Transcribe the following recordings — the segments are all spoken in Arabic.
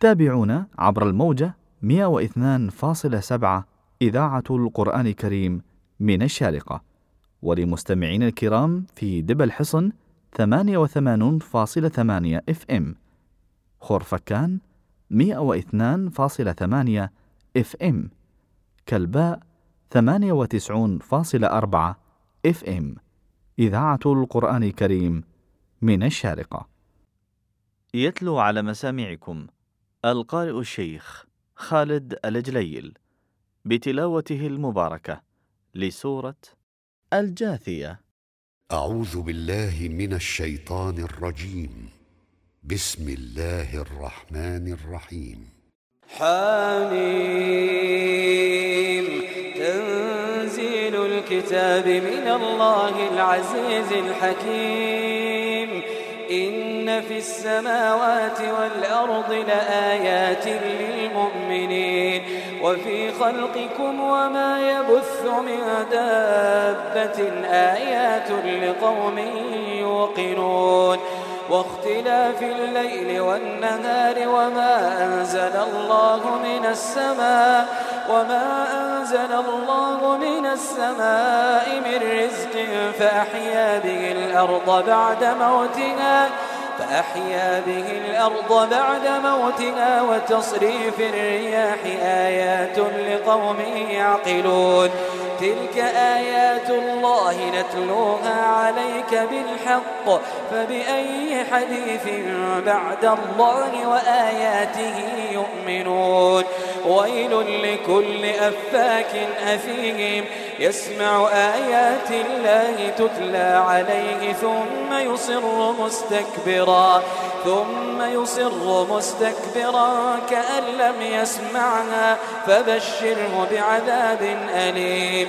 تابعونا عبر الموجة 102.7 إذاعة القرآن الكريم من الشارقة. ولمستمعين الكرام في دبا الحصن 88.8 FM. خورفكان 102.8 FM. كلباء 98.4 FM. إذاعة القرآن الكريم من الشارقة. يتلو على مسامعكم القارئ الشيخ خالد الجليل بتلاوته المباركة لسورة الجاثية. أعوذ بالله من الشيطان الرجيم. بسم الله الرحمن الرحيم. حميم. تنزيل الكتاب من الله العزيز الحكيم. إن في السماوات والأرض لآيات للمؤمنين وفي خلقكم وما يبث من دابة آيات لقوم يوقنون واختلاف الليل والنهار وما أنزل الله من السماء وما أنزل الله من السماء من رزق فأحيا به الأرض بعد موتها فأحيا به الأرض بعد موتها وتصريف الرياح آيات لقوم يعقلون. تلك آيات الله نتلوها عليك بالحق فبأي حديث بعد الله وآياته يؤمنون. ويل لكل أفاك أثيم يسمع آيات الله تتلى عليه ثم يصر مستكبرا ثم يصر مستكبرا كأن لم يسمعها فبشره بعذاب أليم.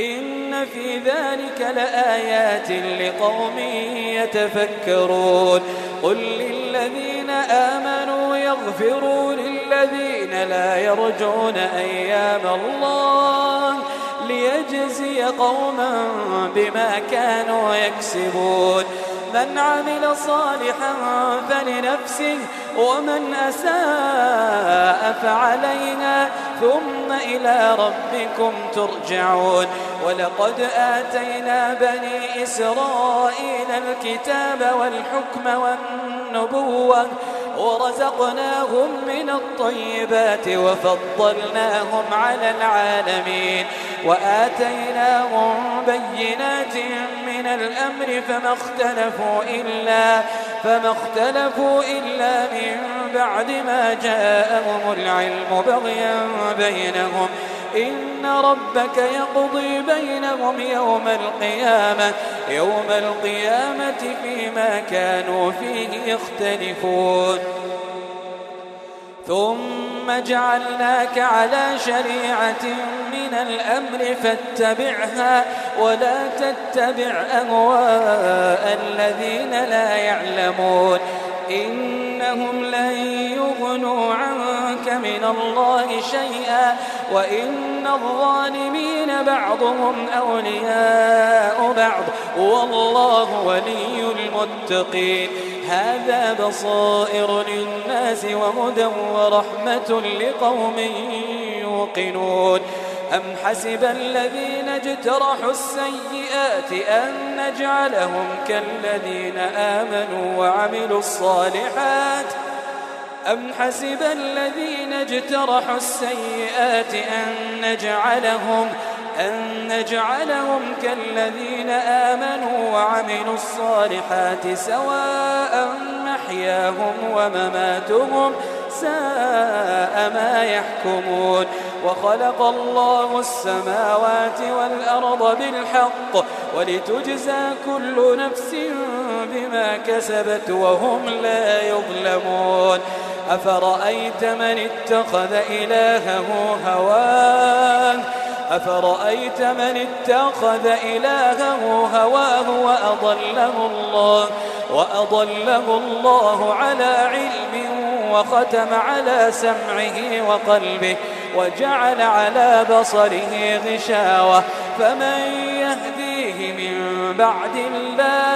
إن في ذلك لآيات لقوم يتفكرون. قل للذين آمنوا يغفروا للذين لا يرجون أيام الله ليجزي قوما بما كانوا يكسبون. من عمل صالحا فلنفسه ومن أساء فعليها ثم إلى ربكم ترجعون. ولقد آتينا بني إسرائيل الكتاب والحكم والنبوة ورزقناهم من الطيبات وفضلناهم على العالمين وآتيناهم بينات من الأمر فما اختلفوا إلا فما اختلفوا إلا من بعد ما جاءهم العلم بغيا بينهم. إن ربك يقضي بينهم يوم القيامة يوم القيامة فيما كانوا فيه يختلفون. ثم جعلناك على شريعة من الأمر فاتبعها ولا تتبع أهواء الذين لا يعلمون. إنهم لن يغنوا عنك من الله شيئا وإن الظالمين بعضهم أولياء بعض. والله ولي المتقين. هذا بصائر للناس وهدى ورحمة لقوم يوقنون. أم حسب الذين اجترحوا السيئات أن نجعلهم كالذين آمنوا وعملوا الصالحات؟ أم حسب الذين اجترحوا السيئات أن نجعلهم أن نجعلهم كالذين آمنوا وعملوا الصالحات سواء محياهم ومماتهم ساء ما يحكمون. وخلق الله السماوات والأرض بالحق ولتجزى كل نفس بما كسبت وهم لا يظلمون. أفرأيت من اتخذ إلهه هواه؟ أفرأيت من اتخذ إلهه هواه وأضله الله وأضله الله على علم وختم على سمعه وقلبه وجعل على بصره غشاوة فمن يهديه من بعد الله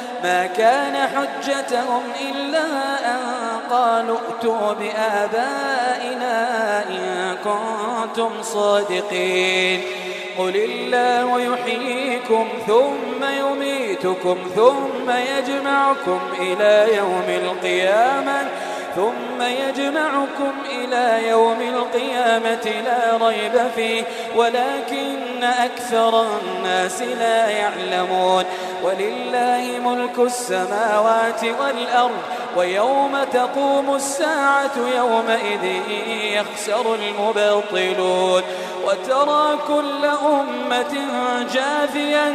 ما كان حجتهم إلا أن قالوا ائتوا بآبائنا إن كنتم صادقين. قل الله يحييكم ثم يميتكم ثم يجمعكم إلى يوم القيامة ثم يجمعكم إلى يوم القيامة لا ريب فيه ولكن أكثر الناس لا يعلمون. ولله ملك السماوات والأرض ويوم تقوم الساعة يومئذ يخسر المبطلون. وترى كل أمة جاثية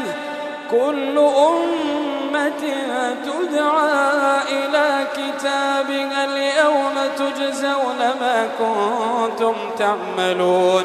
كل أمة تدعى إلى كتابها اليوم تجزون ما كنتم تعملون.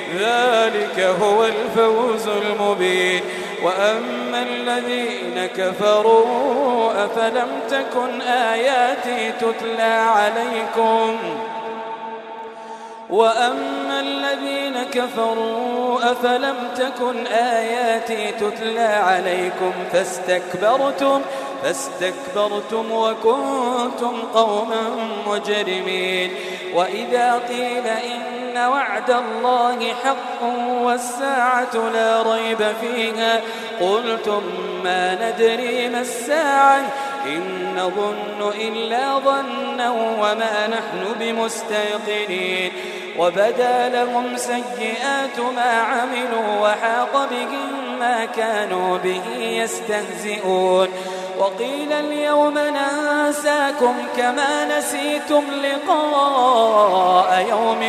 ذلك هو الفوز المبين. وأما الذين كفروا أفلم تكن آياتي تتلى عليكم؟ وأما الذين كفروا أفلم تكن آياتي تتلى عليكم؟ فاستكبرتم فاستكبرتم وكنتم قوما مجرمين. وإذا قيل إن وعد الله حق والساعة لا ريب فيها. قلتم ما ندري ما الساعة إن نظن إلا ظنا وما نحن بمستيقنين. وبدا لهم سيئات ما عملوا وحاق بهم ما كانوا به يستهزئون. وقيل اليوم ننساكم كما نسيتم لقاء.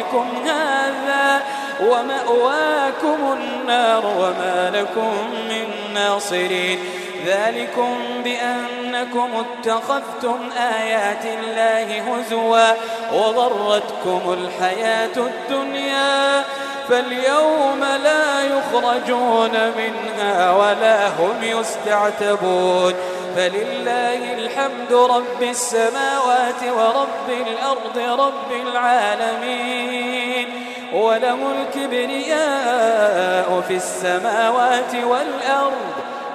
يومكم هذا ومأواكم النار وما لكم من ناصرين. ذلكم بأنكم اتخذتم آيات الله هزوا وغرتكم الحياة الدنيا. فاليوم لا يخرجون منها ولا هم يستعتبون. فلله الحمد رب السماوات ورب الأرض رب العالمين وله الكبرياء في السماوات والأرض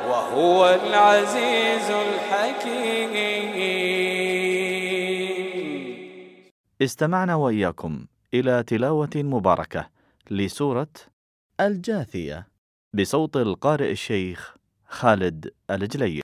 وهو العزيز الحكيم. استمعنا وإياكم إلى تلاوة مباركة لسورة الجاثية بصوت القارئ الشيخ خالد الجلي